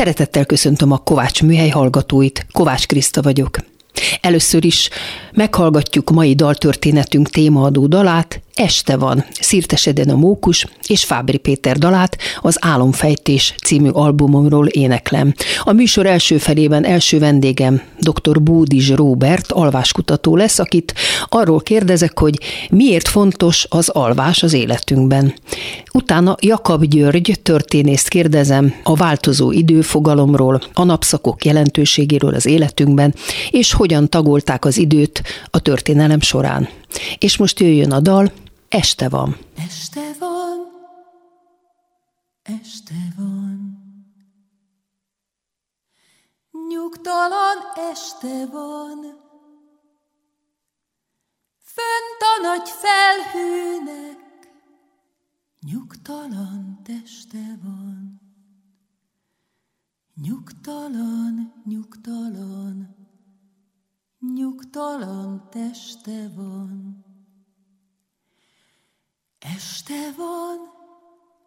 Szeretettel köszöntöm a Kovács műhely hallgatóit, Kovács Kriszta vagyok. Először is meghallgatjuk mai daltörténetünk témaadó dalát, Este van, Szirteseden a mókus és Fábri Péter dalát az Álomfejtés című albumomról éneklem. A műsor első felében első vendégem dr. Búdizs Róbert alváskutató lesz, akit arról kérdezek, hogy miért fontos az alvás az életünkben. Utána Jakab György történészt kérdezem a változó időfogalomról, a napszakok jelentőségéről az életünkben, és hogyan tagolták az időt a történelem során. És most jöjjön a dal, Este van. Este van, este van. Nyugtalan este van. Fönt a nagy felhőnek nyugtalan teste van. Nyugtalan, nyugtalan, nyugtalan teste van. Este van,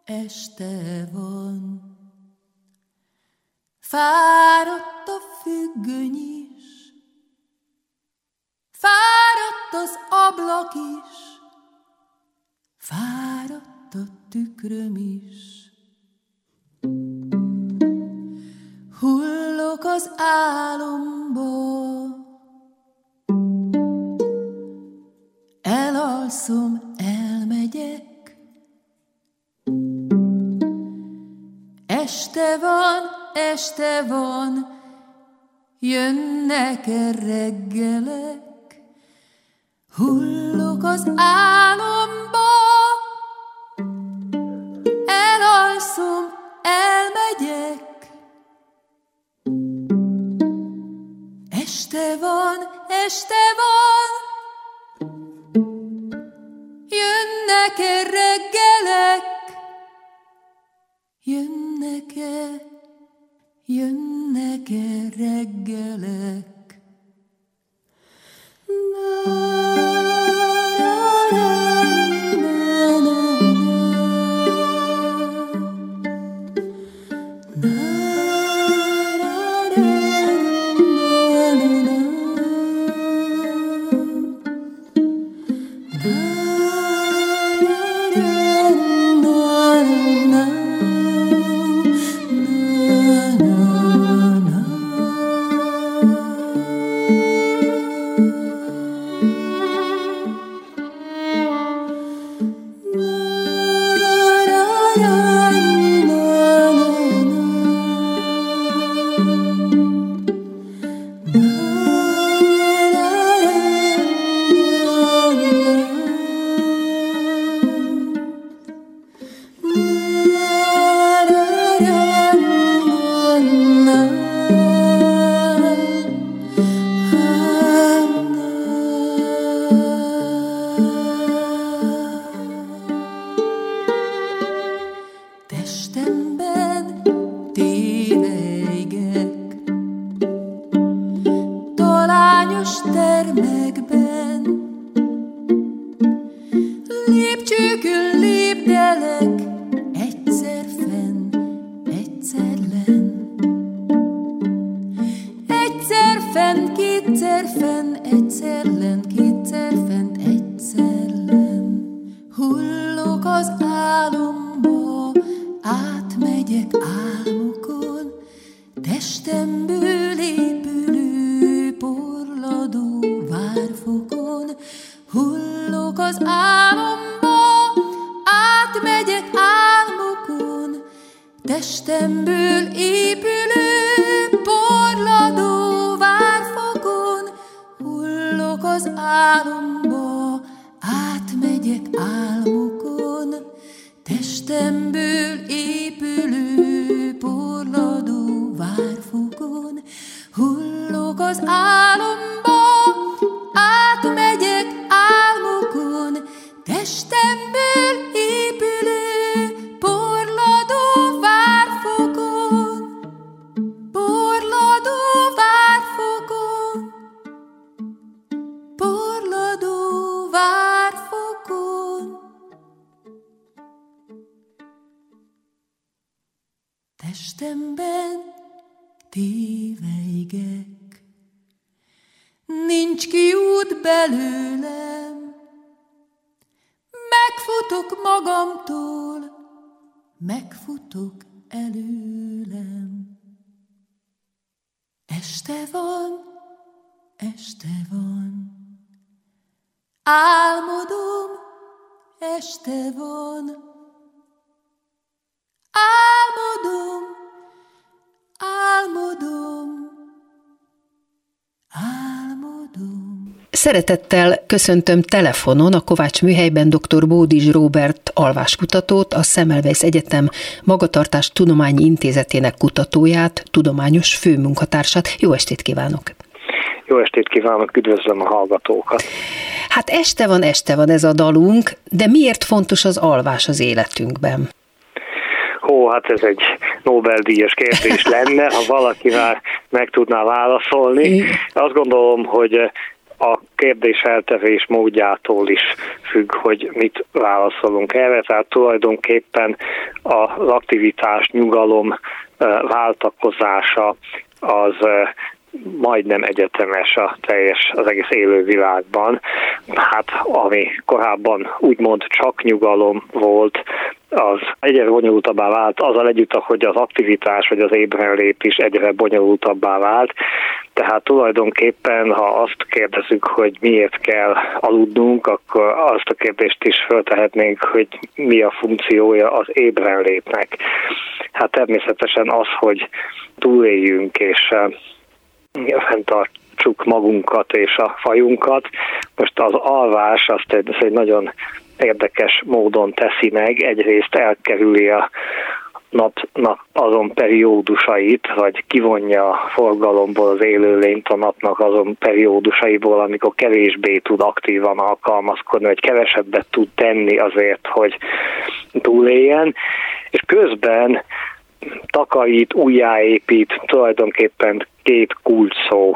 este van, fáradt a függöny is, fáradt az ablak is, fáradt a tükröm is. Hullok az álomba, elalszom Este van, este van, jönnek -e reggelek, hullok az álomba, elalszom, elmegyek. Este van, este van, Szeretettel köszöntöm telefonon a Kovács műhelyben dr. Bódis Róbert alváskutatót, a Semmelweis Egyetem Magatartás Tudományi Intézetének kutatóját, tudományos főmunkatársát. Jó estét kívánok! Jó estét kívánok, üdvözlöm a hallgatókat! Hát este van, este van ez a dalunk, de miért fontos az alvás az életünkben? Hó, hát ez egy Nobel-díjas kérdés lenne, ha valaki már meg tudná válaszolni. Azt gondolom, hogy a kérdés feltevés módjától is függ, hogy mit válaszolunk erre, tehát tulajdonképpen az aktivitás, nyugalom váltakozása az majdnem egyetemes a teljes, az egész élő világban. Hát ami korábban úgymond csak nyugalom volt, az egyre bonyolultabbá vált, azzal együtt, hogy az aktivitás vagy az ébrenlét is egyre bonyolultabbá vált. Tehát tulajdonképpen, ha azt kérdezzük, hogy miért kell aludnunk, akkor azt a kérdést is feltehetnénk, hogy mi a funkciója az ébrenlétnek. Hát természetesen az, hogy túléljünk és fenntartsuk magunkat és a fajunkat. Most az alvás azt egy, azt egy nagyon érdekes módon teszi meg, egyrészt elkerüli a napnak azon periódusait, vagy kivonja a forgalomból az élőlényt a napnak azon periódusaiból, amikor kevésbé tud aktívan alkalmazkodni, vagy kevesebbet tud tenni azért, hogy túléljen, és közben takarít, újjáépít, tulajdonképpen két kulcs szó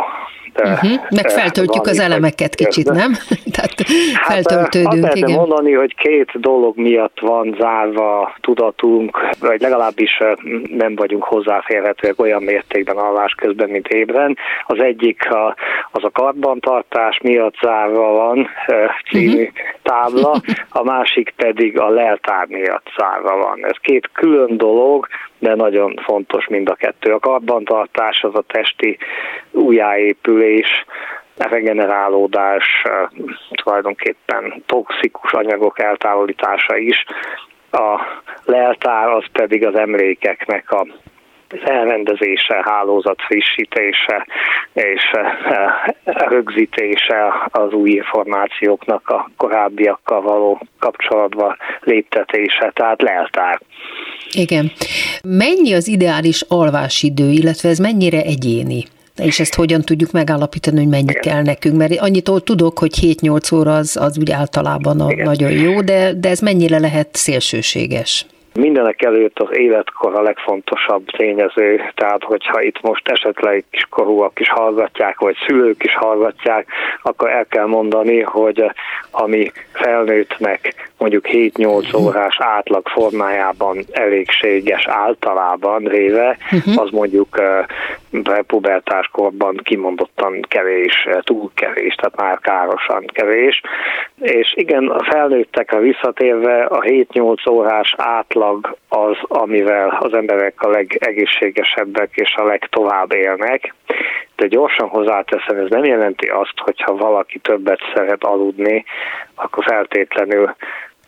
Uh-huh. Meg feltöltjük az elemeket kicsit, nem? Tehát hát, feltöltődünk, hát igen. mondani, hogy két dolog miatt van zárva tudatunk, vagy legalábbis nem vagyunk hozzáférhetőek olyan mértékben alvás közben, mint ébren. Az egyik a, az a karbantartás miatt zárva van című uh-huh. tábla, a másik pedig a leltár miatt zárva van. Ez két külön dolog, de nagyon fontos mind a kettő. A karbantartás az a testi újjáépülés, regenerálódás, tulajdonképpen toxikus anyagok eltávolítása is. A leltár az pedig az emlékeknek a elrendezése, hálózat frissítése és rögzítése az új információknak a korábbiakkal való kapcsolatba léptetése, tehát leltár. Igen. Mennyi az ideális alvásidő, illetve ez mennyire egyéni? És ezt hogyan tudjuk megállapítani, hogy mennyi Igen. kell nekünk? Mert annyit tudok, hogy 7-8 óra az, az úgy általában a nagyon jó, de, de ez mennyire lehet szélsőséges? Mindenek előtt az életkor a legfontosabb tényező, tehát hogyha itt most esetleg kiskorúak is hallgatják, vagy szülők is hallgatják, akkor el kell mondani, hogy ami felnőttnek mondjuk 7-8 órás átlag formájában elégséges általában réve, uh-huh. az mondjuk pubertáskorban kimondottan kevés, túl kevés, tehát már károsan kevés. És igen, a felnőttekre visszatérve a 7-8 órás átlag az, amivel az emberek a legegészségesebbek és a legtovább élnek, de gyorsan hozzáteszem, ez nem jelenti azt, hogyha valaki többet szeret aludni, akkor feltétlenül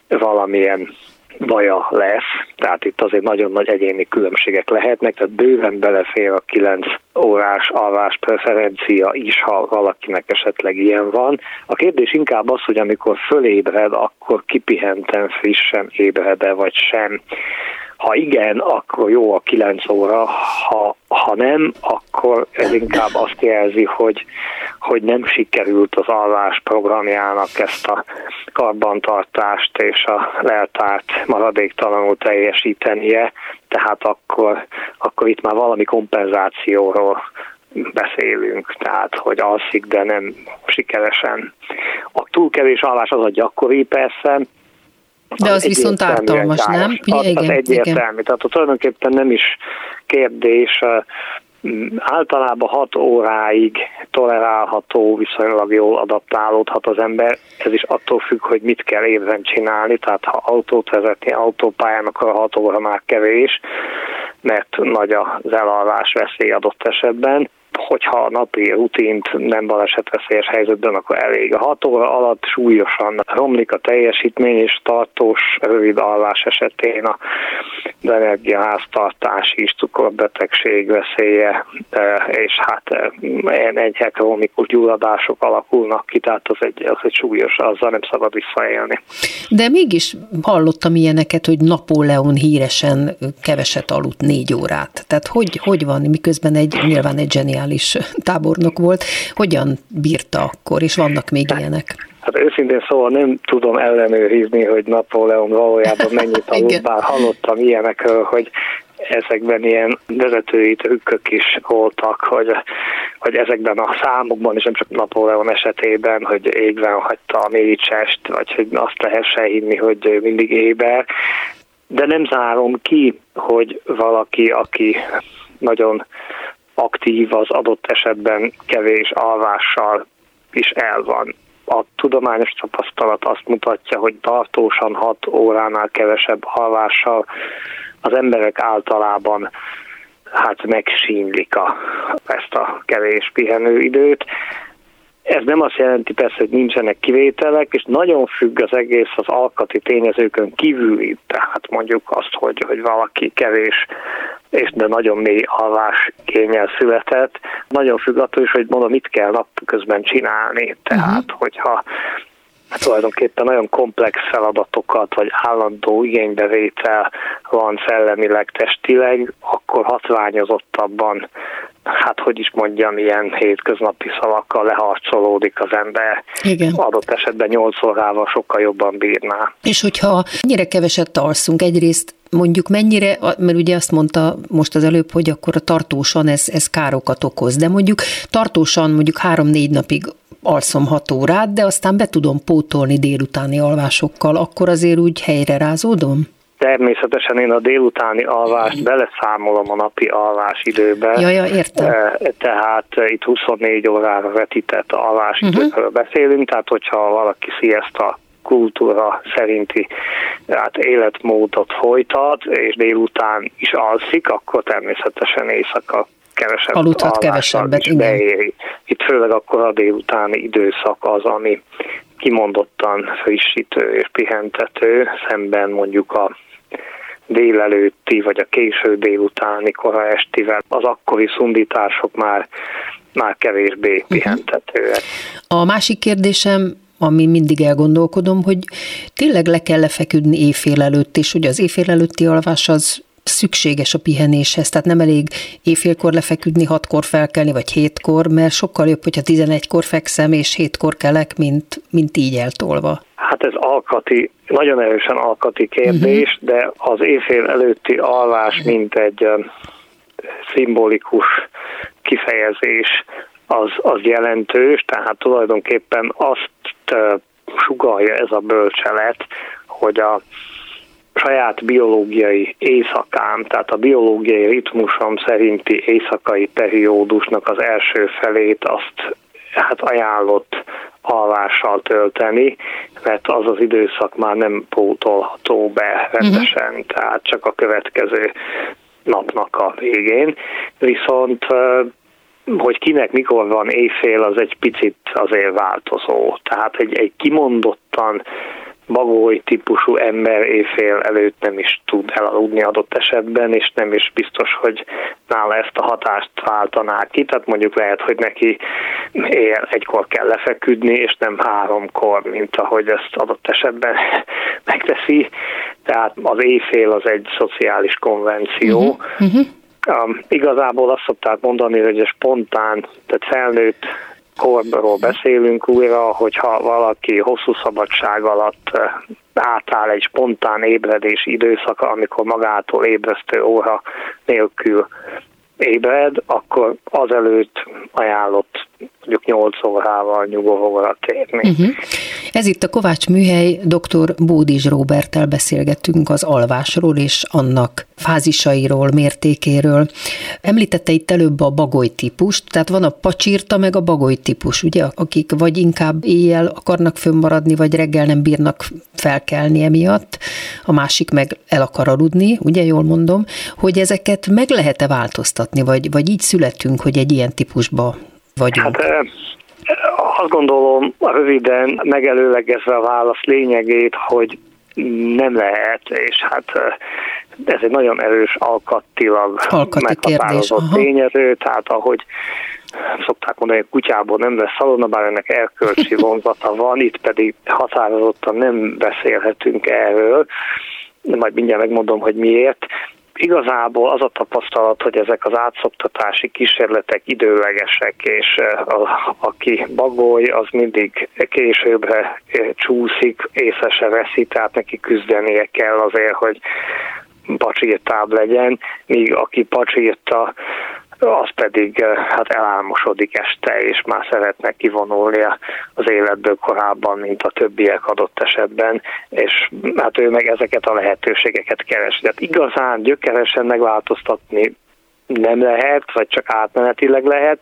valamilyen baja lesz, tehát itt azért nagyon nagy egyéni különbségek lehetnek, tehát bőven belefér a 9 órás alvás preferencia is, ha valakinek esetleg ilyen van. A kérdés inkább az, hogy amikor fölébred, akkor kipihenten frissen ébred-e vagy sem. Ha igen, akkor jó a 9 óra, ha, ha nem, akkor ez inkább azt jelzi, hogy, hogy nem sikerült az alvás programjának ezt a karbantartást és a leltárt maradéktalanul teljesítenie, tehát akkor, akkor itt már valami kompenzációról beszélünk, tehát hogy alszik, de nem sikeresen. A túl kevés alvás az a gyakori persze, de az, az viszont ártalmas, nem? Ugye, az, igen, az egyértelmű. Igen. Tehát tulajdonképpen nem is kérdés általában 6 óráig tolerálható, viszonylag jól adaptálódhat az ember. Ez is attól függ, hogy mit kell évben csinálni, tehát ha autót vezetni autópályán, akkor a 6 óra már kevés, mert nagy az elalvás veszély adott esetben hogyha a napi rutint nem balesetveszélyes helyzetben, akkor elég. A hat óra alatt súlyosan romlik a teljesítmény, és tartós rövid alvás esetén a az energiaháztartás is, cukorbetegség veszélye, e, és hát e, ilyen enyhe krónikus gyulladások alakulnak ki, tehát az egy, az egy súlyos, azzal nem szabad visszaélni. De mégis hallottam ilyeneket, hogy Napóleon híresen keveset aludt négy órát. Tehát hogy, hogy van, miközben egy nyilván egy zseniális tábornok volt, hogyan bírta akkor, és vannak még ilyenek? Hát őszintén szóval nem tudom ellenőrizni, hogy Napóleon valójában mennyit aludt, bár hallottam ilyenekről, hogy ezekben ilyen vezetői trükkök is voltak, hogy, hogy ezekben a számokban, és nem csak Napóleon esetében, hogy égben hagyta a mécsest, vagy hogy azt lehessen hinni, hogy mindig éber. De nem zárom ki, hogy valaki, aki nagyon aktív az adott esetben kevés alvással is el van a tudományos tapasztalat azt mutatja, hogy tartósan 6 óránál kevesebb alvással az emberek általában hát megsínlik a, ezt a kevés pihenőidőt. Ez nem azt jelenti persze, hogy nincsenek kivételek, és nagyon függ az egész az alkati tényezőkön kívüli, tehát mondjuk azt, hogy, hogy valaki kevés és de nagyon mély alvás kényel született. Nagyon függ attól is, hogy mondom, mit kell napközben csinálni. Tehát, uh-huh. hogyha tulajdonképpen nagyon komplex feladatokat, vagy állandó igénybevétel van szellemileg, testileg, akkor hatványozottabban, hát hogy is mondjam, ilyen hétköznapi szavakkal leharcolódik az ember. Igen. Adott esetben 8 órával sokkal jobban bírná. És hogyha ennyire keveset alszunk, egyrészt mondjuk mennyire, mert ugye azt mondta most az előbb, hogy akkor a tartósan ez, ez károkat okoz, de mondjuk tartósan mondjuk három-négy napig alszom hat órát, de aztán be tudom pótolni délutáni alvásokkal, akkor azért úgy helyre rázódom? Természetesen én a délutáni alvást beleszámolom a napi alvás időbe. Ja, ja, értem. E, tehát itt 24 órára vetített alvás uh-huh. időről beszélünk, tehát hogyha valaki a kultúra szerinti hát életmódot folytat, és délután is alszik, akkor természetesen éjszaka kevesebb Aludhat kevesebbet, igen. Beéri. Itt főleg akkor a délutáni időszak az, ami kimondottan frissítő és pihentető, szemben mondjuk a délelőtti vagy a késő délutáni kora estivel. Az akkori szundítások már már kevésbé mhm. pihentetőek. A másik kérdésem ami mindig elgondolkodom, hogy tényleg le kell lefeküdni éjfél előtt, és hogy az éjfél előtti alvás az szükséges a pihenéshez, tehát nem elég éjfélkor lefeküdni, hatkor felkelni, vagy hétkor, mert sokkal jobb, hogyha 11-kor fekszem, és hétkor kelek, mint, mint így eltolva. Hát ez alkati, nagyon erősen alkati kérdés, uh-huh. de az éjfél előtti alvás, mint egy szimbolikus kifejezés, az, az jelentős, tehát tulajdonképpen azt sugalja ez a bölcselet, hogy a saját biológiai éjszakám, tehát a biológiai ritmusom szerinti éjszakai periódusnak az első felét azt hát ajánlott alvással tölteni, mert az az időszak már nem pótolható be rendesen, uh-huh. tehát csak a következő napnak a végén. Viszont hogy kinek mikor van éjfél, az egy picit azért változó. Tehát egy, egy kimondottan bagoly típusú ember éjfél előtt nem is tud elaludni adott esetben, és nem is biztos, hogy nála ezt a hatást váltaná ki. Tehát mondjuk lehet, hogy neki éjjel egykor kell lefeküdni, és nem háromkor, mint ahogy ezt adott esetben megteszi. Tehát az éjfél az egy szociális konvenció, uh-huh. Uh-huh Um, igazából azt szokták mondani, hogy a spontán, tehát felnőtt korról beszélünk újra, hogyha valaki hosszú szabadság alatt átáll egy spontán ébredés időszaka, amikor magától ébresztő óra nélkül ébred, akkor azelőtt ajánlott mondjuk 8 órával nyugovóra térni. Uh-huh. Ez itt a Kovács Műhely, dr. Bódis Robertel beszélgetünk az alvásról és annak fázisairól, mértékéről. Említette itt előbb a bagoly típust, tehát van a pacsírta meg a bagoly típus, ugye, akik vagy inkább éjjel akarnak fönnmaradni, vagy reggel nem bírnak felkelni emiatt, a másik meg el akar aludni, ugye jól mondom, hogy ezeket meg lehet-e változtatni, vagy, vagy így születünk, hogy egy ilyen típusba vagyunk? Hát azt gondolom, röviden megelőlegezve a válasz lényegét, hogy nem lehet, és hát ez egy nagyon erős alkattilag Alkati meghatározott kérdés, tényező, tehát ahogy szokták mondani, hogy kutyából nem lesz szalonna, bár ennek erkölcsi vonzata van, itt pedig határozottan nem beszélhetünk erről, majd mindjárt megmondom, hogy miért. Igazából az a tapasztalat, hogy ezek az átszoktatási kísérletek időlegesek, és eh, a, aki bagoly, az mindig későbbre eh, csúszik, észre se veszi, tehát neki küzdenie kell azért, hogy pacsírtább legyen, míg aki pacsírta, az pedig eh, hát elálmosodik este, és már szeretne kivonulni az életből korábban, mint a többiek adott esetben, és hát ő meg ezeket a lehetőségeket keres. Tehát igazán gyökeresen megváltoztatni nem lehet, vagy csak átmenetileg lehet.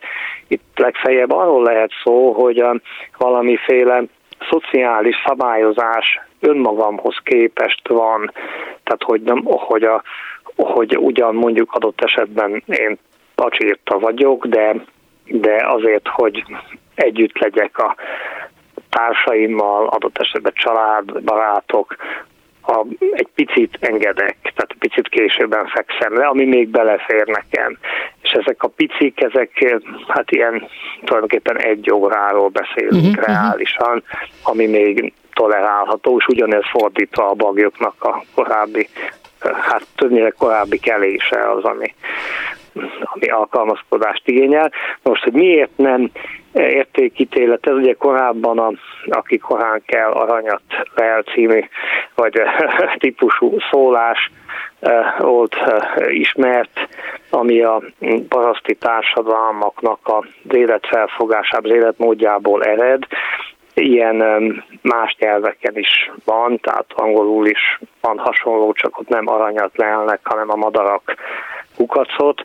Itt legfeljebb arról lehet szó, hogy a valamiféle szociális szabályozás önmagamhoz képest van, tehát hogy, nem, hogy, a, hogy ugyan mondjuk adott esetben én pacsírta vagyok, de, de azért, hogy együtt legyek a társaimmal, adott esetben család, barátok, a, egy picit engedek, tehát picit későbben fekszem le, ami még belefér nekem. És ezek a picik, ezek hát ilyen tulajdonképpen egy óráról beszélünk uh-huh, reálisan, ami még tolerálható, és ugyanez fordítva a bagyoknak a korábbi, hát többnyire korábbi kelése az, ami, ami alkalmazkodást igényel. Most, hogy miért nem értékítélet, ez ugye korábban a Aki korán kell aranyat lel című, vagy típusú szólás volt ismert, ami a paraszti társadalmaknak az életfelfogásából, az életmódjából ered. Ilyen más nyelveken is van, tehát angolul is van hasonló, csak ott nem aranyat lelnek, hanem a madarak kukacot,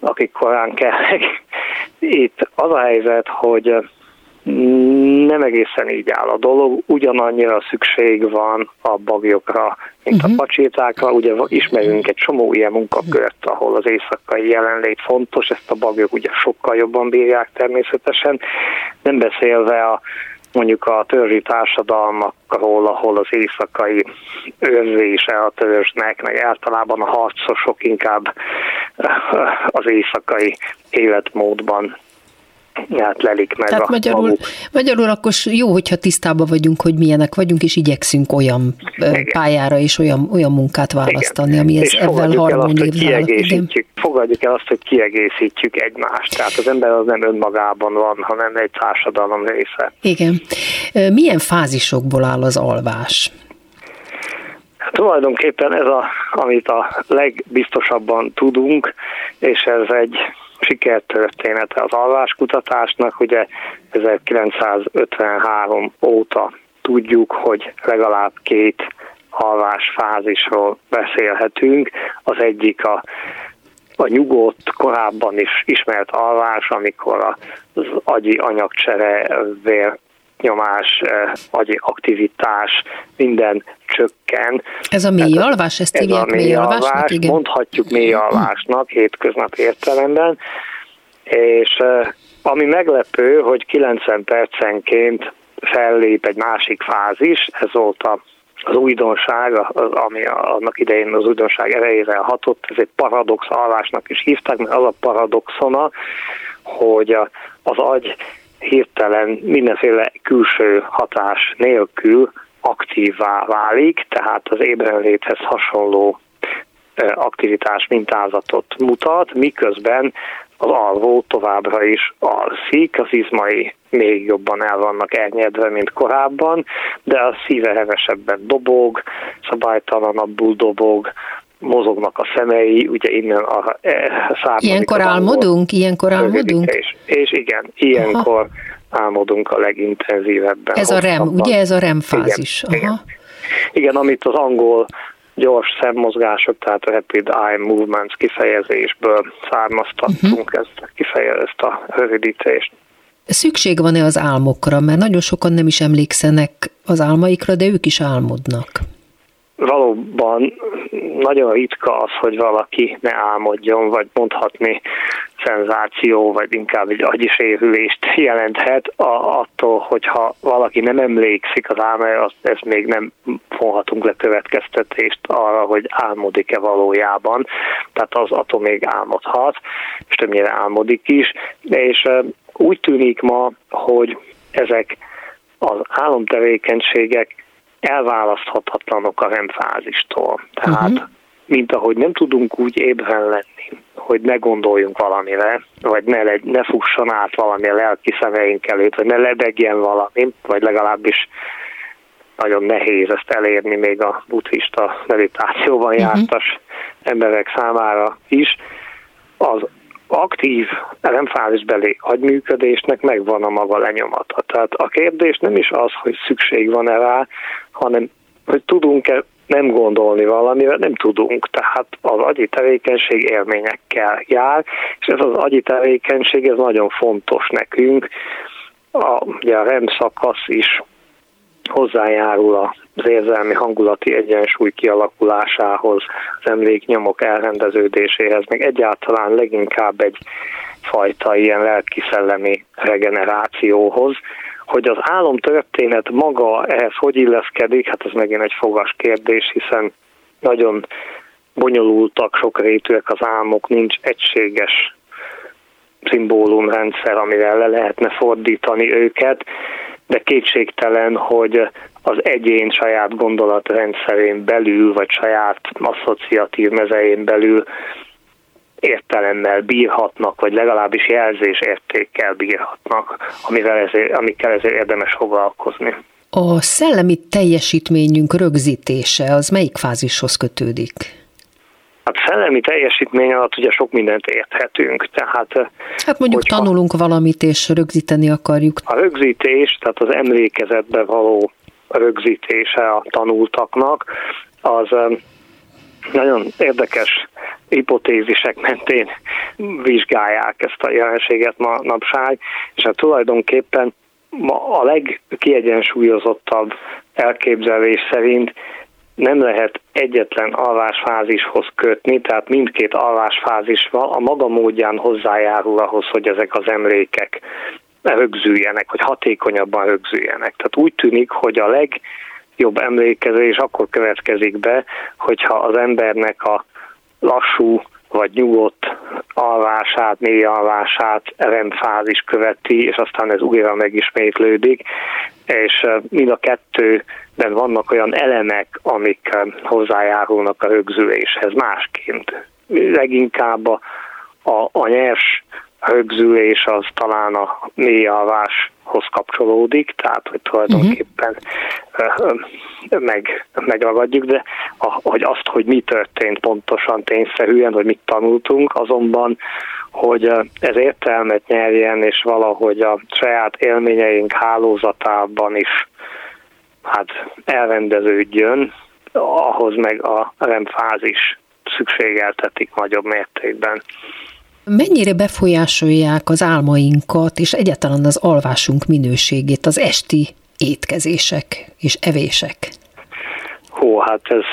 akik korán kelnek. Itt az a helyzet, hogy nem egészen így áll a dolog, ugyanannyira szükség van a bagyokra, mint uh-huh. a pacsétákra. Ugye ismerünk egy csomó ilyen munkakört, ahol az éjszakai jelenlét fontos, ezt a bagyok ugye sokkal jobban bírják természetesen, nem beszélve a mondjuk a törzsi társadalmakról, ahol az éjszakai őrzése a törzsnek, meg általában a harcosok inkább az éjszakai életmódban hát lelik meg Tehát a magyarul, maguk. magyarul akkor jó, hogyha tisztában vagyunk, hogy milyenek vagyunk, és igyekszünk olyan Igen. pályára és olyan, olyan munkát választani, Igen. ami ez ebben. Kiegészítjük, fogadjuk el azt, hogy kiegészítjük egymást. Tehát az ember az nem önmagában van, hanem egy társadalom része. Igen. Milyen fázisokból áll az alvás? Tulajdonképpen ez, a, amit a legbiztosabban tudunk, és ez egy sikertörténete az alváskutatásnak. Ugye 1953 óta tudjuk, hogy legalább két alvásfázisról beszélhetünk. Az egyik a a nyugodt, korábban is ismert alvás, amikor az agyi anyagcsere, vér nyomás, agyi aktivitás, minden csökken. Ez a mély alvás, ezt ez a mély alvás, igen. mondhatjuk mély alvásnak hétköznap értelemben, és ami meglepő, hogy 90 percenként fellép egy másik fázis, ez volt a az újdonság, az, ami annak idején az újdonság erejére hatott, ez egy paradox alvásnak is hívták, mert az a paradoxona, hogy az agy hirtelen mindenféle külső hatás nélkül aktívvá válik, tehát az ébrenléthez hasonló aktivitás mintázatot mutat, miközben az alvó továbbra is alszik, az izmai még jobban el vannak elnyedve, mint korábban, de a szíve hevesebben dobog, szabálytalanabbul dobog, mozognak a szemei, ugye innen a, e, származik. Ilyenkor álmodunk? Ilyenkor álmodunk? És, és igen, ilyenkor Aha. álmodunk a legintenzívebben. Ez a REM, ugye ez a REM fázis? Igen, Aha. igen. igen amit az angol gyors szemmozgások, tehát a Rapid Eye Movements kifejezésből származtattunk uh-huh. ezt, kifejez, ezt a rövidítést. Szükség van-e az álmokra? Mert nagyon sokan nem is emlékszenek az álmaikra, de ők is álmodnak valóban nagyon ritka az, hogy valaki ne álmodjon, vagy mondhatni szenzáció, vagy inkább egy agyisérülést jelenthet, a, attól, hogyha valaki nem emlékszik az álmára, azt ezt még nem vonhatunk le következtetést arra, hogy álmodik-e valójában. Tehát az attól még álmodhat, és többnyire álmodik is. És úgy tűnik ma, hogy ezek az álomtevékenységek elválaszthatatlanok a remfázistól. Tehát, uh-huh. mint ahogy nem tudunk úgy ébren lenni, hogy ne gondoljunk valamire, vagy ne, legy, ne fusson át valami a lelki szemeink előtt, vagy ne lebegjen valami, vagy legalábbis nagyon nehéz ezt elérni még a buddhista meditációban uh-huh. jártas emberek számára is. Az aktív remfázisbeli agyműködésnek megvan a maga lenyomata. Tehát a kérdés nem is az, hogy szükség van-e rá, hanem hogy tudunk-e nem gondolni valamire, nem tudunk. Tehát az agyi tevékenység élményekkel jár, és ez az agyi tevékenység, ez nagyon fontos nekünk. A, ugye a REM szakasz is hozzájárul az érzelmi hangulati egyensúly kialakulásához, az emléknyomok elrendeződéséhez, meg egyáltalán leginkább egy fajta ilyen lelki-szellemi regenerációhoz, hogy az álomtörténet maga ehhez hogy illeszkedik, hát ez megint egy fogas kérdés, hiszen nagyon bonyolultak, sok rétűek az álmok, nincs egységes szimbólumrendszer, amivel le lehetne fordítani őket, de kétségtelen, hogy az egyén saját gondolatrendszerén belül, vagy saját asszociatív mezején belül értelemmel bírhatnak, vagy legalábbis jelzésértékkel bírhatnak, amivel ezért, amikkel ezért érdemes foglalkozni. A szellemi teljesítményünk rögzítése az melyik fázishoz kötődik? Hát szellemi teljesítmény alatt ugye sok mindent érthetünk. Tehát, hát mondjuk hogyha, tanulunk valamit, és rögzíteni akarjuk. A rögzítés, tehát az emlékezetbe való rögzítése a tanultaknak, az nagyon érdekes hipotézisek mentén vizsgálják ezt a jelenséget ma napság, és hát tulajdonképpen ma a legkiegyensúlyozottabb elképzelés szerint nem lehet egyetlen alvásfázishoz kötni, tehát mindkét alvásfázis a maga módján hozzájárul ahhoz, hogy ezek az emlékek rögzüljenek, hogy hatékonyabban rögzüljenek. Tehát úgy tűnik, hogy a legjobb emlékezés akkor következik be, hogyha az embernek a lassú vagy nyugodt alvását, mély alvását rendfázis követi, és aztán ez újra megismétlődik, és mind a kettőben vannak olyan elemek, amik hozzájárulnak a rögzüléshez másként. Leginkább a, a, a nyers rögzülés az talán a mély alváshoz kapcsolódik, tehát hogy tulajdonképpen uh-huh. meg, megragadjuk, de a, hogy azt, hogy mi történt pontosan tényszerűen, hogy mit tanultunk, azonban hogy ez értelmet nyerjen, és valahogy a saját élményeink hálózatában is hát elrendeződjön, ahhoz meg a remfázis szükségeltetik nagyobb mértékben. Mennyire befolyásolják az álmainkat és egyáltalán az alvásunk minőségét az esti étkezések és evések? Hó, hát ez...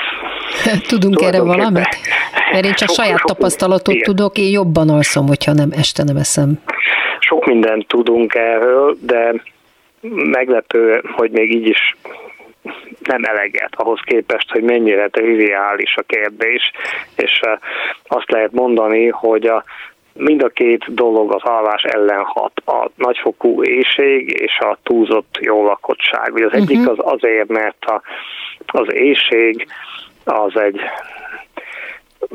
Tudunk erre valamit? Mert én csak sok, saját sok, tapasztalatot igen. tudok, én jobban alszom, hogyha nem este nem eszem. Sok mindent tudunk erről, de meglepő, hogy még így is nem eleget ahhoz képest, hogy mennyire triviális a kérdés, és azt lehet mondani, hogy a mind a két dolog az alvás ellen hat. A nagyfokú éjség és a túlzott jólakottság. Ugye az uh-huh. egyik az azért, mert a, az éjség az egy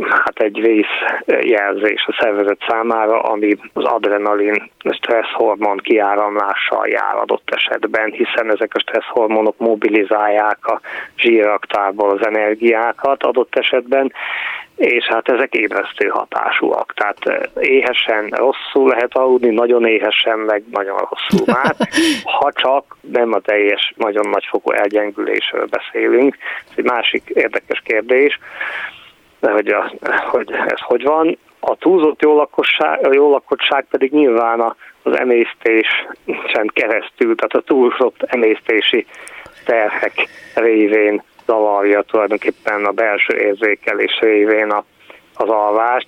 hát egy vészjelzés a szervezet számára, ami az adrenalin stresszhormon kiáramlással jár adott esetben, hiszen ezek a stresszhormonok mobilizálják a zsíraktárból az energiákat adott esetben, és hát ezek ébresztő hatásúak. Tehát éhesen rosszul lehet aludni, nagyon éhesen, meg nagyon rosszul már, ha csak nem a teljes, nagyon nagyfokú elgyengülésről beszélünk. Ez egy másik érdekes kérdés, de hogy, a, hogy ez hogy van. A túlzott jó lakosság, a jó lakottság pedig nyilván az emésztésen keresztül, tehát a túlzott emésztési terhek révén zavarja tulajdonképpen a belső érzékelés révén a, az alvást.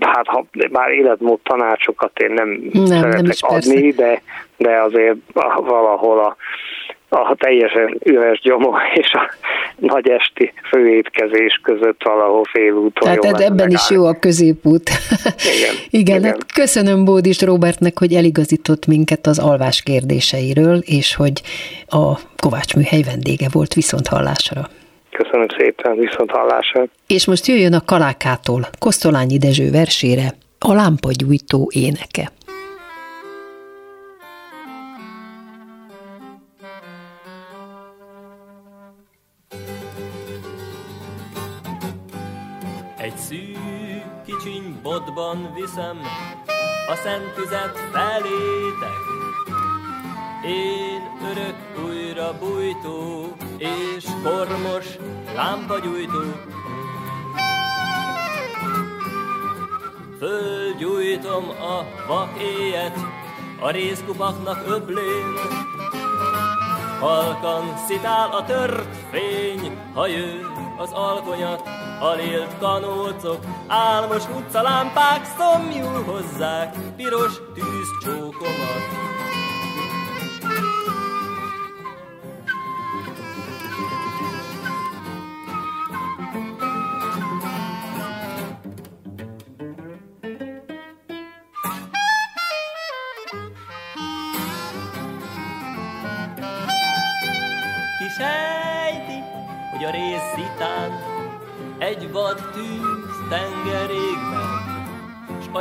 Hát ha bár életmód tanácsokat én nem, nem szeretek nem adni, de, de azért valahol a, a teljesen üres gyomor és a nagy esti főétkezés között valahol félúton. Tehát ebben is jó a középút. Igen. igen, igen. Hát köszönöm Bódis Robertnek, hogy eligazított minket az alvás kérdéseiről, és hogy a Kovács műhely vendége volt viszont hallásra. Köszönöm szépen, viszont hallásra. És most jöjjön a Kalákától Kosztolányi Dezső versére a lámpagyújtó éneke. Bodban viszem a szent tüzet felétek. Én örök újra bújtó és kormos lámpagyújtó. Fölgyújtom a vakéjet a részkupaknak öblén, Halkan szitál a tört fény, ha jő az alkonyat, a lélt kanócok, álmos utcalámpák szomjul hozzák piros tűzcsókomat.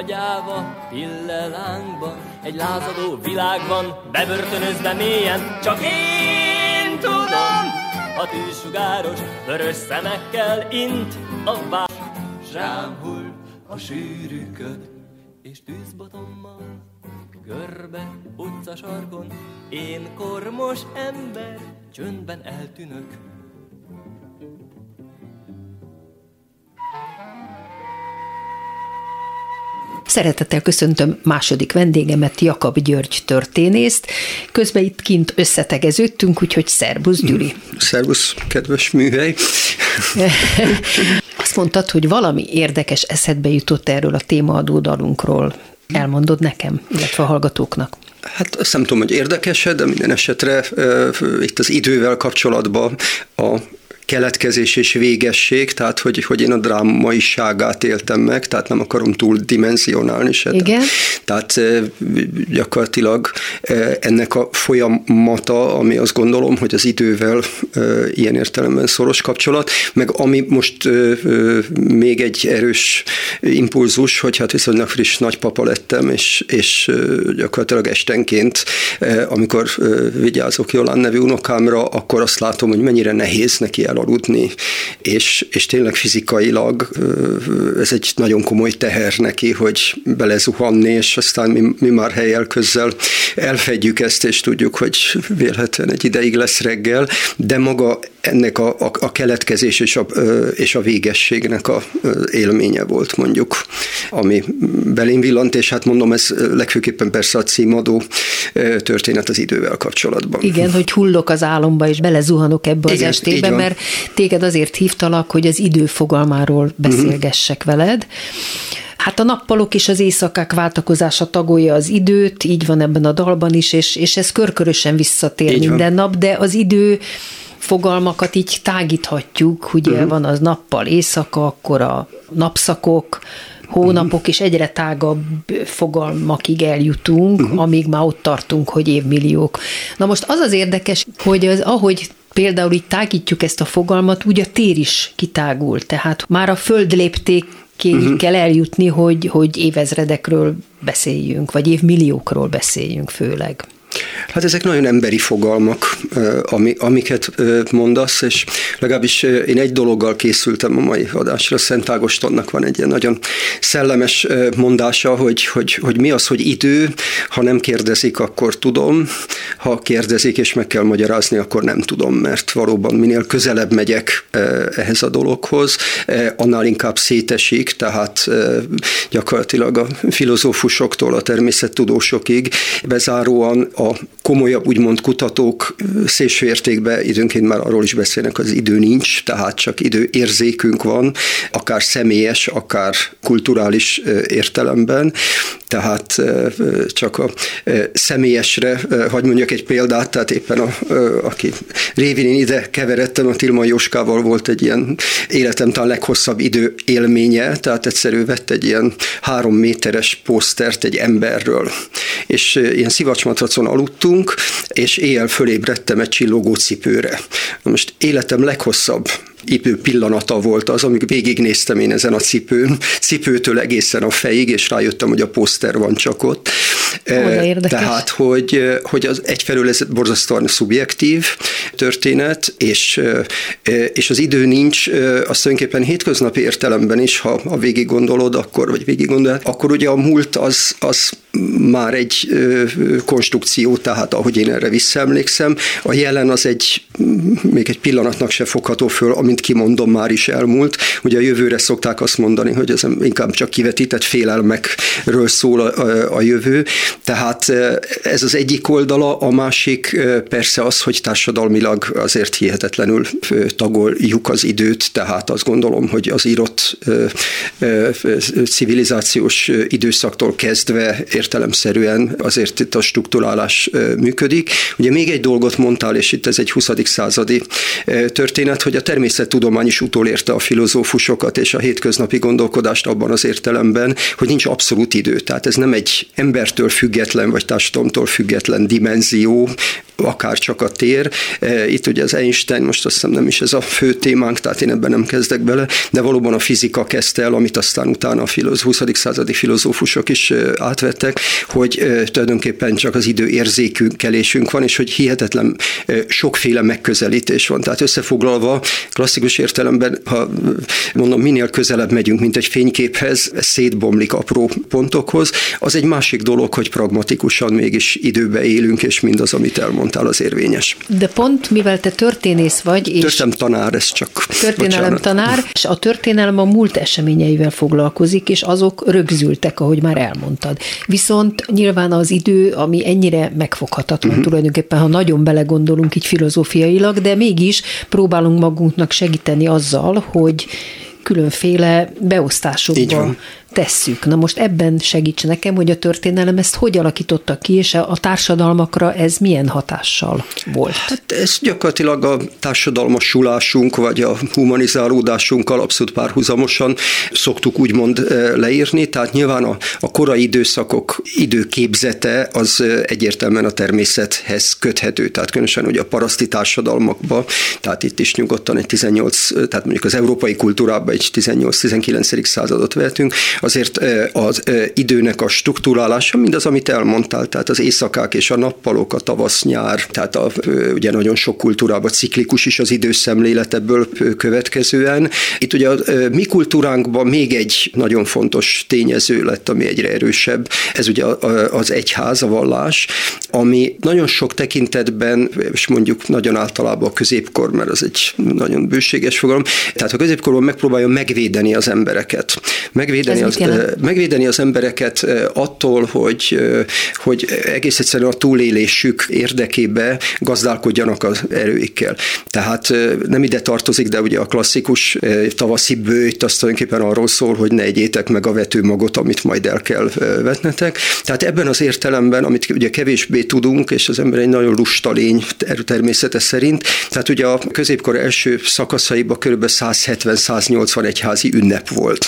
S agyáva pillelánkban egy lázadó világban, bebörtönözve mélyen, csak én tudom, a tűzsugáros vörös szemekkel int a vár. S rám hull a sűrű köd, és tűzbotommal Görbe utcasarkon, én kormos ember, csöndben eltűnök. Szeretettel köszöntöm második vendégemet, Jakab György történészt. Közben itt kint összetegeződtünk, úgyhogy szervusz, Gyuri. Szervusz, kedves műhely. Azt mondtad, hogy valami érdekes eszedbe jutott erről a témaadó dalunkról. Elmondod nekem, illetve a hallgatóknak. Hát azt nem tudom, hogy érdekes de minden esetre uh, itt az idővel kapcsolatban a keletkezés és végesség, tehát hogy, hogy én a drámaiságát éltem meg, tehát nem akarom túl dimenzionálni se. Igen. Tehát gyakorlatilag ennek a folyamata, ami azt gondolom, hogy az idővel ilyen értelemben szoros kapcsolat, meg ami most még egy erős impulzus, hogy hát viszonylag friss nagypapa lettem, és, és gyakorlatilag estenként, amikor vigyázok Jolán nevű unokámra, akkor azt látom, hogy mennyire nehéz neki elaludni, és, és tényleg fizikailag ez egy nagyon komoly teher neki, hogy belezuhanni, és aztán mi, mi már helyel közzel elfedjük ezt, és tudjuk, hogy vélhetően egy ideig lesz reggel, de maga ennek a, a, a keletkezés és a, és a végességnek a élménye volt mondjuk, ami belém villant, és hát mondom, ez legfőképpen persze a címadó történet az idővel kapcsolatban. Igen, hogy hullok az álomba, és belezuhanok ebbe az Igen, estébe, mert téged azért hívtalak, hogy az idő fogalmáról beszélgessek uh-huh. veled. Hát a nappalok és az éjszakák váltakozása tagolja az időt, így van ebben a dalban is, és, és ez körkörösen visszatér így minden van. nap, de az idő fogalmakat így tágíthatjuk, ugye uh-huh. van az nappal éjszaka, akkor a napszakok, hónapok, és egyre tágabb fogalmakig eljutunk, uh-huh. amíg már ott tartunk, hogy évmilliók. Na most az az érdekes, hogy az, ahogy például így tágítjuk ezt a fogalmat, úgy a tér is kitágul. Tehát már a föld lépték uh-huh. kell eljutni, hogy, hogy évezredekről beszéljünk, vagy évmilliókról beszéljünk főleg. Hát ezek nagyon emberi fogalmak, ami, amiket mondasz, és legalábbis én egy dologgal készültem a mai adásra. Szent Ágostonnak van egy ilyen nagyon szellemes mondása, hogy, hogy, hogy mi az, hogy idő, ha nem kérdezik, akkor tudom, ha kérdezik és meg kell magyarázni, akkor nem tudom, mert valóban minél közelebb megyek ehhez a dologhoz, annál inkább szétesik, tehát gyakorlatilag a filozófusoktól a természettudósokig bezáróan a komolyabb úgymond kutatók szélső időnként már arról is beszélnek, az idő nincs, tehát csak időérzékünk van, akár személyes, akár kulturális értelemben, tehát csak a személyesre, hagy mondjak egy példát, tehát éppen a, aki révén én ide keveredtem, a Tilma Jóskával volt egy ilyen életem talán leghosszabb idő élménye, tehát egyszerű vett egy ilyen három méteres posztert egy emberről, és ilyen szivacsmatracon aludtunk, és éjjel fölébredtem egy csillogó cipőre. Na most életem leghosszabb idő pillanata volt az, amikor végignéztem én ezen a cipőn, cipőtől egészen a fejig, és rájöttem, hogy a poszter van csak ott. Tehát, hogy, hogy az egyfelől ez borzasztóan szubjektív történet, és, és az idő nincs, azt tulajdonképpen hétköznapi értelemben is, ha, ha végig gondolod, akkor, vagy végig gondolod, akkor ugye a múlt az, az már egy konstrukció, tehát ahogy én erre visszaemlékszem, a jelen az egy, még egy pillanatnak se fogható föl, amint kimondom, már is elmúlt. Ugye a jövőre szokták azt mondani, hogy ez inkább csak kivetített félelmekről szól a, a, a jövő, tehát ez az egyik oldala, a másik persze az, hogy társadalmilag azért hihetetlenül tagoljuk az időt, tehát azt gondolom, hogy az írott civilizációs időszaktól kezdve értelemszerűen azért itt a struktúrálás működik. Ugye még egy dolgot mondtál, és itt ez egy 20. századi történet, hogy a természettudomány is utolérte a filozófusokat és a hétköznapi gondolkodást abban az értelemben, hogy nincs abszolút idő. Tehát ez nem egy embertől független, vagy társadalomtól független dimenzió, akár csak a tér. E, itt ugye az Einstein, most azt hiszem nem is ez a fő témánk, tehát én ebben nem kezdek bele, de valóban a fizika kezdte el, amit aztán utána a 20. századi filozófusok is e, átvettek, hogy e, tulajdonképpen csak az idő érzékünkelésünk van, és hogy hihetetlen sokféle megközelítés van. Tehát összefoglalva, klasszikus értelemben, ha mondom, minél közelebb megyünk, mint egy fényképhez, szétbomlik apró pontokhoz, az egy másik dolog, hogy pragmatikusan mégis időbe élünk, és mindaz, amit elmond mondtál, az érvényes. De pont mivel te történész vagy, és... Történelem tanár, ez csak... Történelem bocsánat. tanár, és a történelem a múlt eseményeivel foglalkozik, és azok rögzültek, ahogy már elmondtad. Viszont nyilván az idő, ami ennyire megfoghatatlan uh-huh. tulajdonképpen, ha nagyon belegondolunk így filozófiailag, de mégis próbálunk magunknak segíteni azzal, hogy különféle beosztásokba tesszük. Na most ebben segíts nekem, hogy a történelem ezt hogy alakította ki, és a társadalmakra ez milyen hatással volt? Hát ez gyakorlatilag a társadalmasulásunk, vagy a humanizálódásunkkal abszolút párhuzamosan szoktuk úgymond eh, leírni, tehát nyilván a, a korai időszakok időképzete az eh, egyértelműen a természethez köthető, tehát különösen ugye a paraszti társadalmakban, tehát itt is nyugodtan egy 18, tehát mondjuk az európai kultúrában egy 18-19. századot vehetünk, azért az időnek a struktúrálása, mindaz, amit elmondtál, tehát az éjszakák és a nappalok, a tavasz-nyár, tehát a, ugye nagyon sok kultúrában ciklikus is az időszemlélet ebből következően. Itt ugye a mi kultúránkban még egy nagyon fontos tényező lett, ami egyre erősebb, ez ugye az egyház, a vallás, ami nagyon sok tekintetben, és mondjuk nagyon általában a középkor, mert az egy nagyon bőséges fogalom, tehát a középkorban megpróbálja megvédeni az embereket. Megvédeni az, megvédeni az embereket attól, hogy, hogy egész egyszerűen a túlélésük érdekébe gazdálkodjanak az erőikkel. Tehát nem ide tartozik, de ugye a klasszikus tavaszi bőjt azt tulajdonképpen arról szól, hogy ne egyétek meg a vetőmagot, amit majd el kell vetnetek. Tehát ebben az értelemben, amit ugye kevésbé tudunk, és az ember egy nagyon lusta lény természete szerint, tehát ugye a középkor első szakaszaiban kb. 170-180 egyházi ünnep volt.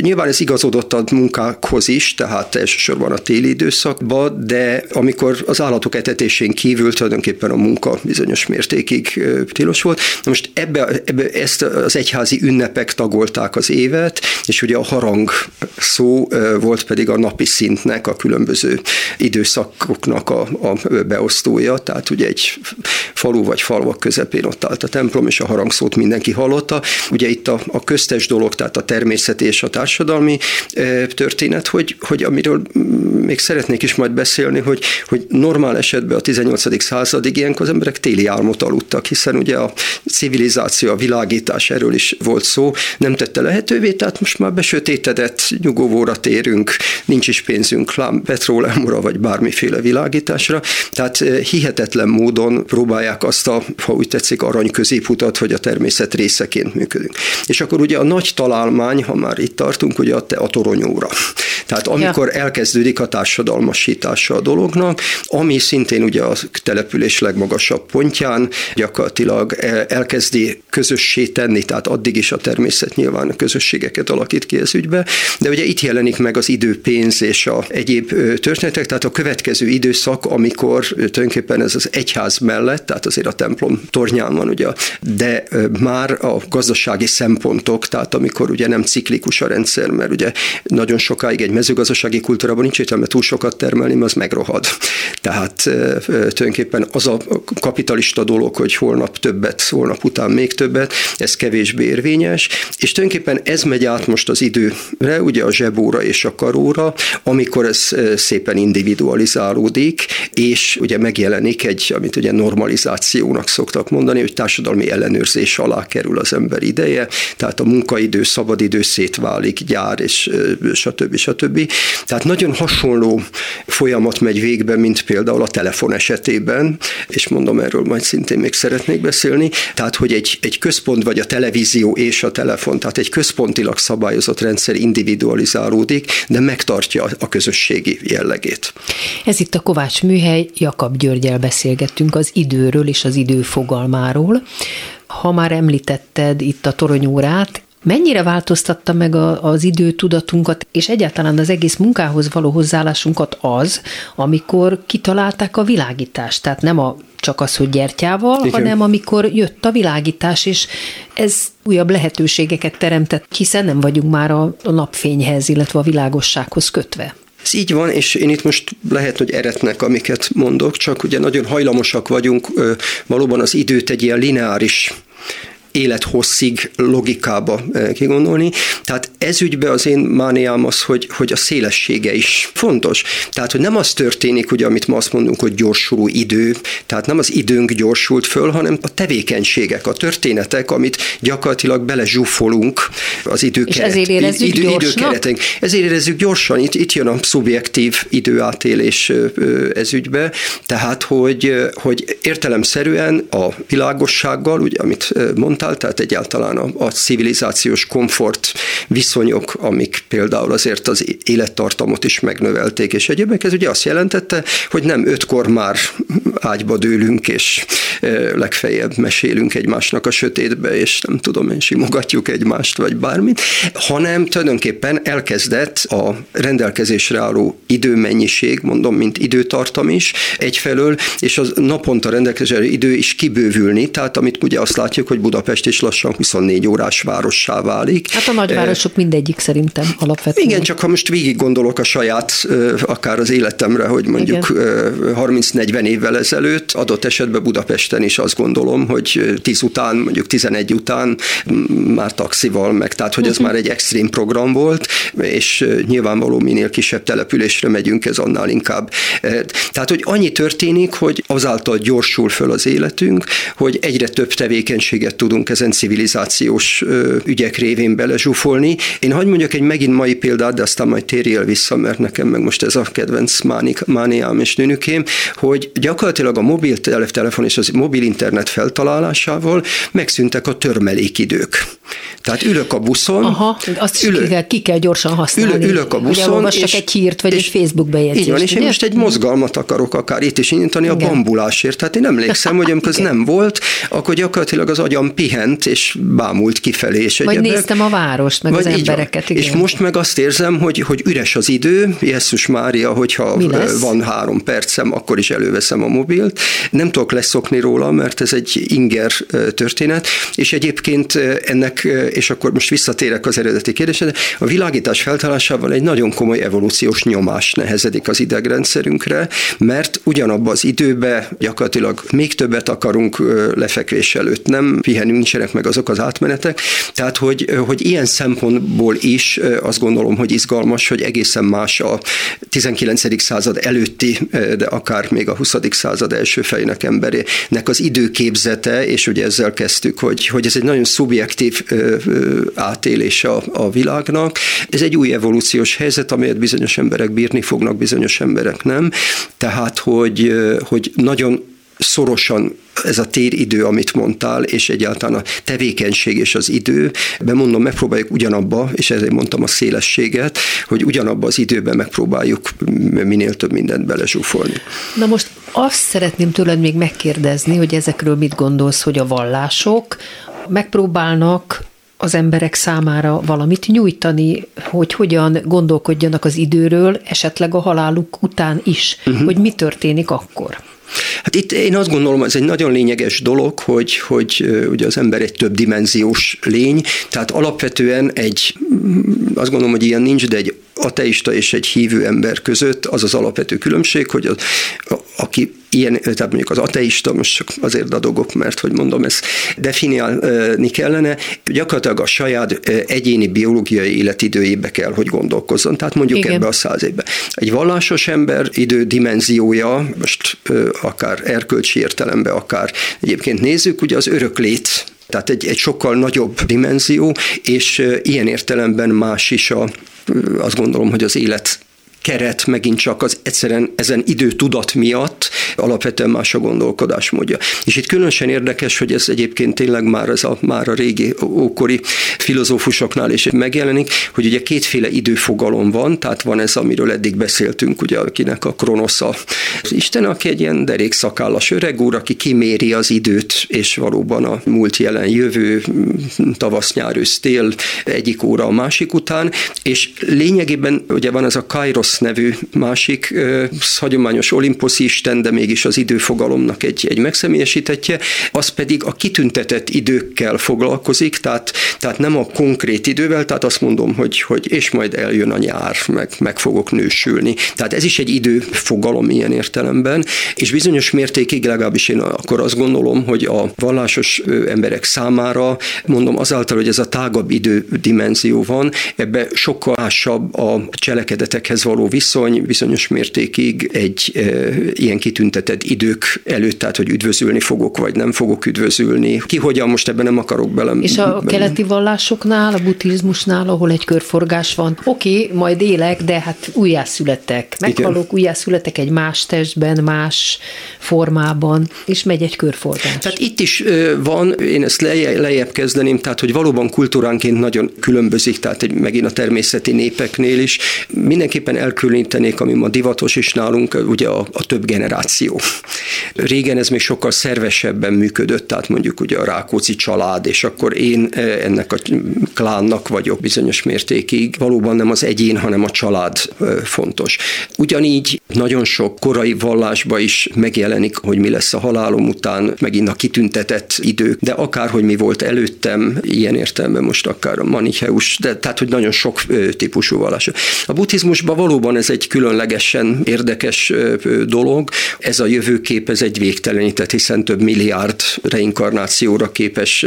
Nyilván ez igazodott a munkákhoz is, tehát elsősorban a téli időszakban, de amikor az állatok etetésén kívül tulajdonképpen a munka bizonyos mértékig tilos volt. Na most ebbe, ebbe ezt az egyházi ünnepek tagolták az évet, és ugye a harang szó volt pedig a napi szintnek, a különböző időszakoknak a, a beosztója, tehát ugye egy falu vagy falvak közepén ott állt a templom, és a harangszót mindenki hallotta. Ugye itt a, a köztes dolog, tehát a természeti és a társadalmi történet, hogy, hogy amiről még szeretnék is majd beszélni, hogy, hogy normál esetben a 18. századig ilyenkor az emberek téli álmot aludtak, hiszen ugye a civilizáció, a világítás, erről is volt szó, nem tette lehetővé, tehát most már besötétedett, nyugovóra térünk, nincs is pénzünk lám, petróleumra vagy bármiféle világításra, tehát hihetetlen módon próbálják azt a, ha úgy tetszik, arany középutat, hogy a természet részeként működünk. És akkor ugye a nagy találmány, ha már itt tartunk, ugye a, a toronyóra. Tehát amikor ja. elkezdődik a társadalmasítása a dolognak, ami szintén ugye a település legmagasabb pontján gyakorlatilag elkezdi közössé tenni, tehát addig is a természet nyilván közösségeket alakít ki ez ügybe, de ugye itt jelenik meg az időpénz és a egyéb történetek, tehát a következő időszak, amikor tulajdonképpen ez az egyház mellett, tehát azért a templom tornyán van, ugye, de már a gazdasági szempontok, tehát amikor ugye nem ciklikus a rendszer, mert ugye nagyon sokáig egy mezőgazdasági kultúrában nincs értelme túl sokat termelni, mert az megrohad. Tehát tulajdonképpen az a kapitalista dolog, hogy holnap többet, holnap után még többet, ez kevésbé érvényes, és tulajdonképpen ez megy át most az időre, ugye a zsebóra és a karóra, amikor ez szépen individualizálódik, és ugye megjelenik egy, amit ugye normalizációnak szoktak mondani, hogy társadalmi ellenőrzés alá kerül az ember ideje, tehát a munkaidő, szabadidő szétválik, gyár és stb. stb. Tehát nagyon hasonló folyamat megy végbe, mint például a telefon esetében, és mondom, erről majd szintén még szeretnék beszélni, tehát hogy egy, egy központ vagy a televízió és a telefon, tehát egy központilag szabályozott rendszer individualizálódik, de megtartja a közösségi jellegét. Ez itt a Kovács Műhely, Jakab Györgyel beszélgettünk az időről és az idő fogalmáról. Ha már említetted itt a toronyórát, Mennyire változtatta meg a, az időtudatunkat, és egyáltalán az egész munkához való hozzáállásunkat az, amikor kitalálták a világítást? Tehát nem a, csak az, hogy gyertyával, Igen. hanem amikor jött a világítás, és ez újabb lehetőségeket teremtett, hiszen nem vagyunk már a, a napfényhez, illetve a világossághoz kötve. Ez így van, és én itt most lehet, hogy eretnek, amiket mondok, csak ugye nagyon hajlamosak vagyunk valóban az időt egy ilyen lineáris élethosszig logikába eh, kigondolni. Tehát ez ügybe az én mániám az, hogy, hogy a szélessége is fontos. Tehát, hogy nem az történik, ugye, amit ma azt mondunk, hogy gyorsuló idő, tehát nem az időnk gyorsult föl, hanem a tevékenységek, a történetek, amit gyakorlatilag belezsúfolunk az időkeret. És ezért érezzük idő, időkeretek. Ezért érezzük gyorsan, itt, itt jön a szubjektív időátélés ez ügybe, tehát, hogy, hogy értelemszerűen a világossággal, ugye, amit mondtam, által, tehát egyáltalán a, a civilizációs komfort viszonyok, amik például azért az élettartamot is megnövelték, és egyébként ez ugye azt jelentette, hogy nem ötkor már ágyba dőlünk, és legfeljebb mesélünk egymásnak a sötétbe, és nem tudom én, simogatjuk egymást, vagy bármit, hanem tulajdonképpen elkezdett a rendelkezésre álló időmennyiség, mondom, mint időtartam is egyfelől, és az naponta rendelkezésre idő is kibővülni, tehát amit ugye azt látjuk, hogy Budapest Budapest is lassan 24 órás várossá válik. Hát a nagyvárosok mindegyik szerintem alapvetően. Igen, csak ha most végig gondolok a saját, akár az életemre, hogy mondjuk 30-40 évvel ezelőtt, adott esetben Budapesten is azt gondolom, hogy 10 után, mondjuk 11 után már taxival meg, tehát hogy ez uh-huh. már egy extrém program volt, és nyilvánvaló minél kisebb településre megyünk, ez annál inkább. Tehát, hogy annyi történik, hogy azáltal gyorsul föl az életünk, hogy egyre több tevékenységet tudunk tudunk ezen civilizációs ügyek révén belezsúfolni. Én hagyd mondjak egy megint mai példát, de aztán majd térjél vissza, mert nekem meg most ez a kedvenc mánik, mániám és nőnükém, hogy gyakorlatilag a mobiltelefon és az mobil internet feltalálásával megszűntek a törmelékidők. Tehát ülök a buszon. Aha, azt ülök, ki, kell, ki kell gyorsan használni. Ülök, ülök a buszon. Ugye és, egy hírt, vagy és, egy Facebook bejegyzést. Így van, és én most egy mozgalmat akarok akár itt is indítani a bambulásért. Tehát én emlékszem, hogy amikor ez nem volt, akkor gyakorlatilag az agyam pihent, és bámult kifelé. És vagy egyebek. néztem a várost, meg vagy az embereket. Igen. És most meg azt érzem, hogy, hogy üres az idő, Jézus Mária, hogyha van három percem, akkor is előveszem a mobilt. Nem tudok leszokni róla, mert ez egy inger történet, és egyébként ennek, és akkor most visszatérek az eredeti kérdésre, a világítás feltalálásával egy nagyon komoly evolúciós nyomás nehezedik az idegrendszerünkre, mert ugyanabban az időben gyakorlatilag még többet akarunk lefekvés előtt, nem pihenünk, nincsenek meg azok az átmenetek, tehát hogy, hogy ilyen szempontból is azt gondolom, hogy izgalmas, hogy egészen más a 19. század előtti, de akár még a 20. század első fejének emberének az időképzete, és ugye ezzel kezdtük, hogy, hogy ez egy nagyon szubjektív átélése a, a világnak. Ez egy új evolúciós helyzet, amelyet bizonyos emberek bírni fognak, bizonyos emberek nem. Tehát, hogy, hogy nagyon szorosan ez a téridő, amit mondtál, és egyáltalán a tevékenység és az idő, bemondom, megpróbáljuk ugyanabba, és ezért mondtam a szélességet, hogy ugyanabba az időben megpróbáljuk minél több mindent belezsúfolni. Na most azt szeretném tőled még megkérdezni, hogy ezekről mit gondolsz, hogy a vallások megpróbálnak az emberek számára valamit nyújtani, hogy hogyan gondolkodjanak az időről, esetleg a haláluk után is, uh-huh. hogy mi történik akkor. Hát itt én azt gondolom, ez egy nagyon lényeges dolog, hogy, hogy ugye az ember egy több dimenziós lény, tehát alapvetően egy, azt gondolom, hogy ilyen nincs, de egy ateista és egy hívő ember között az az alapvető különbség, hogy az, a, aki ilyen, tehát mondjuk az ateista, most csak azért dadogok, mert hogy mondom, ezt definiálni kellene, gyakorlatilag a saját egyéni biológiai életidőjébe kell, hogy gondolkozzon. Tehát mondjuk Igen. ebbe a száz évbe. Egy vallásos ember idő dimenziója, most akár erkölcsi értelembe, akár egyébként nézzük, ugye az öröklét tehát egy, egy sokkal nagyobb dimenzió, és ilyen értelemben más is a, azt gondolom, hogy az élet keret megint csak az egyszerűen ezen idő tudat miatt alapvetően más a gondolkodásmódja. És itt különösen érdekes, hogy ez egyébként tényleg már, ez a, már a régi ókori filozófusoknál is megjelenik, hogy ugye kétféle időfogalom van, tehát van ez, amiről eddig beszéltünk, ugye akinek a kronosza az Isten, aki egy ilyen derékszakállas öreg úr, aki kiméri az időt, és valóban a múlt jelen jövő, tavasz, nyár, ősz, tél, egyik óra a másik után, és lényegében ugye van ez a Kairos nevű másik hagyományos Olympus isten, de mégis az időfogalomnak egy, egy megszemélyesítetje, az pedig a kitüntetett időkkel foglalkozik, tehát, tehát nem a konkrét idővel, tehát azt mondom, hogy, hogy és majd eljön a nyár, meg, meg fogok nősülni. Tehát ez is egy időfogalom ilyen értelemben, és bizonyos mértékig legalábbis én akkor azt gondolom, hogy a vallásos emberek számára, mondom azáltal, hogy ez a tágabb idődimenzió van, ebbe sokkal másabb a cselekedetekhez való viszony bizonyos mértékig egy e, ilyen kitüntetett idők előtt, tehát hogy üdvözülni fogok, vagy nem fogok üdvözülni. Ki hogyan, most ebben nem akarok bele. És a bele. keleti vallásoknál, a buddhizmusnál, ahol egy körforgás van, oké, okay, majd élek, de hát újjászületek. Meghalok, újjászületek egy más testben, más formában, és megy egy körforgás. Tehát itt is van, én ezt lejjebb kezdeném, tehát hogy valóban kultúránként nagyon különbözik, tehát egy, megint a természeti népeknél is. Mindenképpen elkülönítenék, ami ma divatos is nálunk, ugye a, a több generáció. Régen ez még sokkal szervesebben működött, tehát mondjuk ugye a Rákóczi család, és akkor én e, ennek a klánnak vagyok bizonyos mértékig. Valóban nem az egyén, hanem a család e, fontos. Ugyanígy nagyon sok korai vallásba is megjelenik, hogy mi lesz a halálom után, megint a kitüntetett idők, de akár, hogy mi volt előttem, ilyen értelemben most akár a manicheus, de tehát, hogy nagyon sok e, típusú vallás. A buddhizmusban való valóban ez egy különlegesen érdekes dolog. Ez a jövőkép, ez egy végtelenített, hiszen több milliárd reinkarnációra képes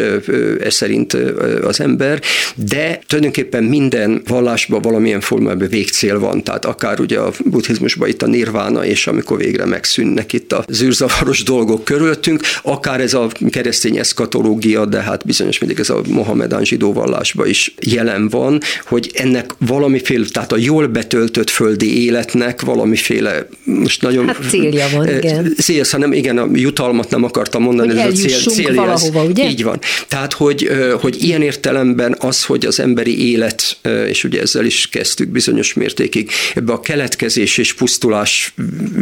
ez szerint az ember, de tulajdonképpen minden vallásban valamilyen formában végcél van, tehát akár ugye a buddhizmusban itt a nirvána, és amikor végre megszűnnek itt a zűrzavaros dolgok körülöttünk, akár ez a keresztény eszkatológia, de hát bizonyos mindig ez a mohamedán zsidó vallásban is jelen van, hogy ennek valamiféle, tehát a jól betöltött földi életnek valamiféle, most nagyon hát célja van. Igen. célsz, hanem igen, a jutalmat nem akartam mondani, Hogy ez a cél, célja. ez. valahova, ugye? Így van. Tehát, hogy, hogy ilyen értelemben az, hogy az emberi élet, és ugye ezzel is kezdtük bizonyos mértékig, ebbe a keletkezés és pusztulás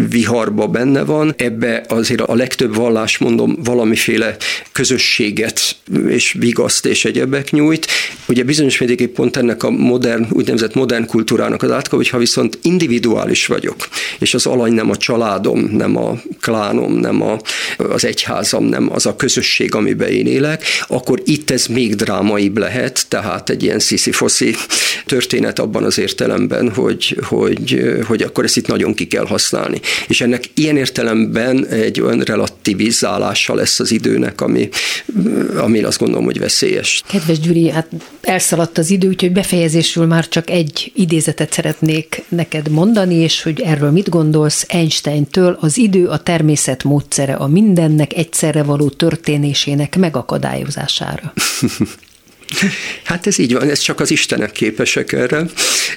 viharba benne van, ebbe azért a legtöbb vallás, mondom, valamiféle közösséget és vigaszt és egyebek nyújt. Ugye bizonyos mértékig pont ennek a modern, úgynevezett modern kultúrának az átka, hogyha viszont individuális vagyok, és az alany nem a családom, nem a klánom, nem a, az egyházam, nem az a közösség, amiben én élek, akkor itt ez még drámaibb lehet, tehát egy ilyen sziszifoszi történet abban az értelemben, hogy, hogy, hogy akkor ezt itt nagyon ki kell használni. És ennek ilyen értelemben egy olyan relativizálása lesz az időnek, ami, ami azt gondolom, hogy veszélyes. Kedves Gyuri, hát elszaladt az idő, úgyhogy befejezésül már csak egy idézetet szeretnék neked mondani, és hogy erről mit gondolsz Einsteintől, az idő a természet módszere a mindennek egyszerre való történésének megakadályozására. Hát ez így van, ez csak az Istenek képesek erre,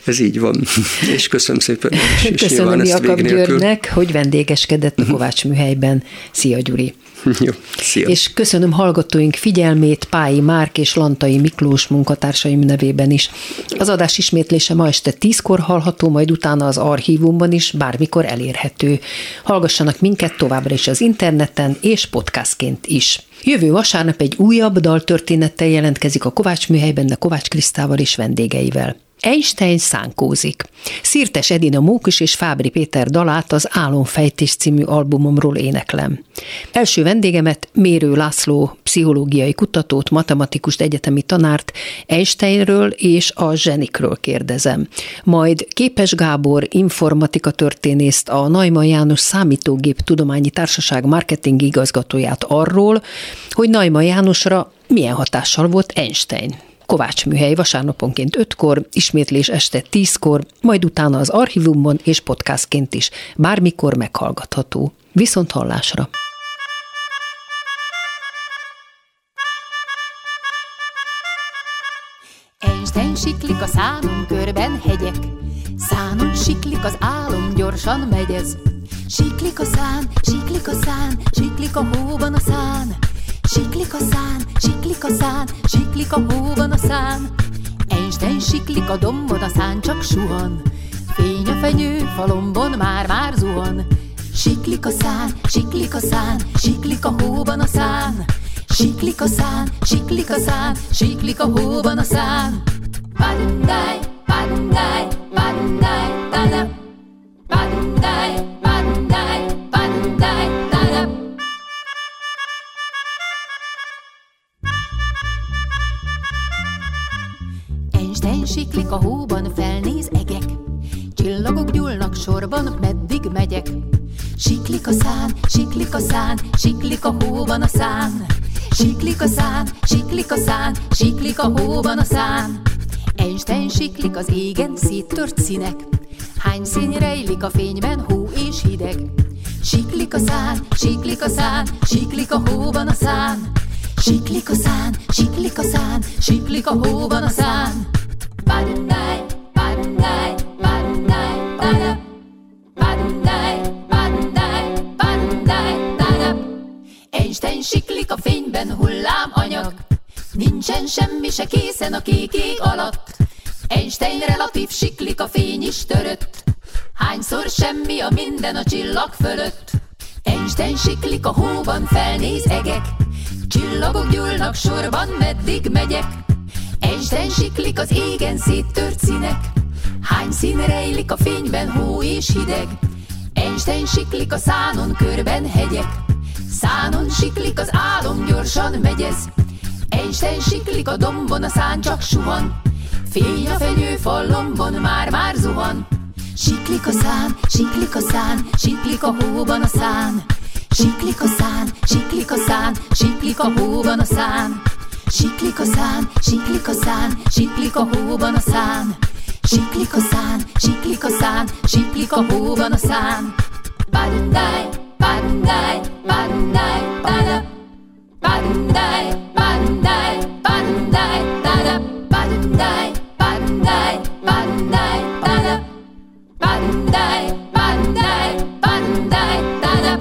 ez így van. És köszönöm szépen. És, Köszönöm Jakab Györgynek, hogy vendégeskedett a Kovács műhelyben. Szia Gyuri! Jó, szia. És köszönöm hallgatóink figyelmét Pályi Márk és Lantai Miklós munkatársaim nevében is. Az adás ismétlése ma este tízkor hallható, majd utána az archívumban is bármikor elérhető. Hallgassanak minket továbbra is az interneten és podcastként is. Jövő vasárnap egy újabb daltörténettel jelentkezik a Kovács műhelyben, de Kovács Krisztával és vendégeivel. Einstein szánkózik. Szirtes Edina Mókus és Fábri Péter dalát az Álomfejtés című albumomról éneklem. Első vendégemet Mérő László, pszichológiai kutatót, matematikust, egyetemi tanárt Einsteinről és a zsenikről kérdezem. Majd Képes Gábor, informatika történészt, a Najman János Számítógép Tudományi Társaság marketing igazgatóját arról, hogy Najman Jánosra milyen hatással volt Einstein. Kovács műhely vasárnaponként 5-kor, ismétlés este 10-kor, majd utána az archívumban és podcastként is, bármikor meghallgatható. Viszont hallásra! Einstein siklik a szánon körben hegyek, szánon siklik az álom, gyorsan megy ez. Siklik a szán, siklik a szán, siklik a hóban a szán, Siklik a szán, siklik a szán, siklik a hóban a szán. Einstein siklik a dombon, a szán csak suhan. Fény a fenyő, falomban már-már zuhan. Siklik a szán, siklik a szán, siklik a hóban a szán. Siklik a szán, siklik a szán, siklik a hóban a szán. Padundáj, padundáj, padundáj, tada. Padundáj, padundáj, padundáj, tada. Einstein siklik a hóban, felnéz egek. Csillagok gyúlnak sorban, meddig megyek. Siklik a szán, siklik a szán, siklik a hóban a szán. Siklik a szán, siklik a szán, siklik a hóban a szán. Einstein siklik az égen széttört színek. Hány szín rejlik a fényben, hó és hideg. Siklik a szán, siklik a szán, siklik a hóban a szán. Siklik a szán, siklik a szán, siklik a hóban a szán. Einstein siklik a fényben hullám anyag. Nincsen semmi se készen a kék ég alatt. Einstein relatív siklik a fény is törött. Hányszor semmi a minden a csillag fölött. Einstein siklik a hóban, felnéz egek. Csillagok gyúlnak sorban, meddig megyek. Einstein siklik az égen széttört színek. Hány szín rejlik a fényben, hó és hideg. Einstein siklik a szánon, körben hegyek. Szánon siklik az álom, gyorsan megyez. Einstein siklik a dombon, a szán csak suhan. Fény a fenyő fallomban, már-már zuhan. Siklik a szán, siklik a szán, siklik a hóban a szán. Siklik a szán, siklik a szán, siklik a hóban a szán. Siklik a szán, siklik a szán, siklik a hóban a szán. Siklik a szán, siklik a szán, siklik a hóban a szán. Padundáj, padundáj, padundáj, tada. Padundáj, padundáj, padundáj, tada. Padundáj, padundáj, padundáj, tada. Padundáj, padundáj, padundáj, tada.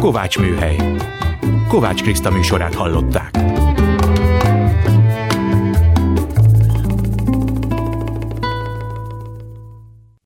Kovács Műhely. Kovács Kriszta műsorát hallották.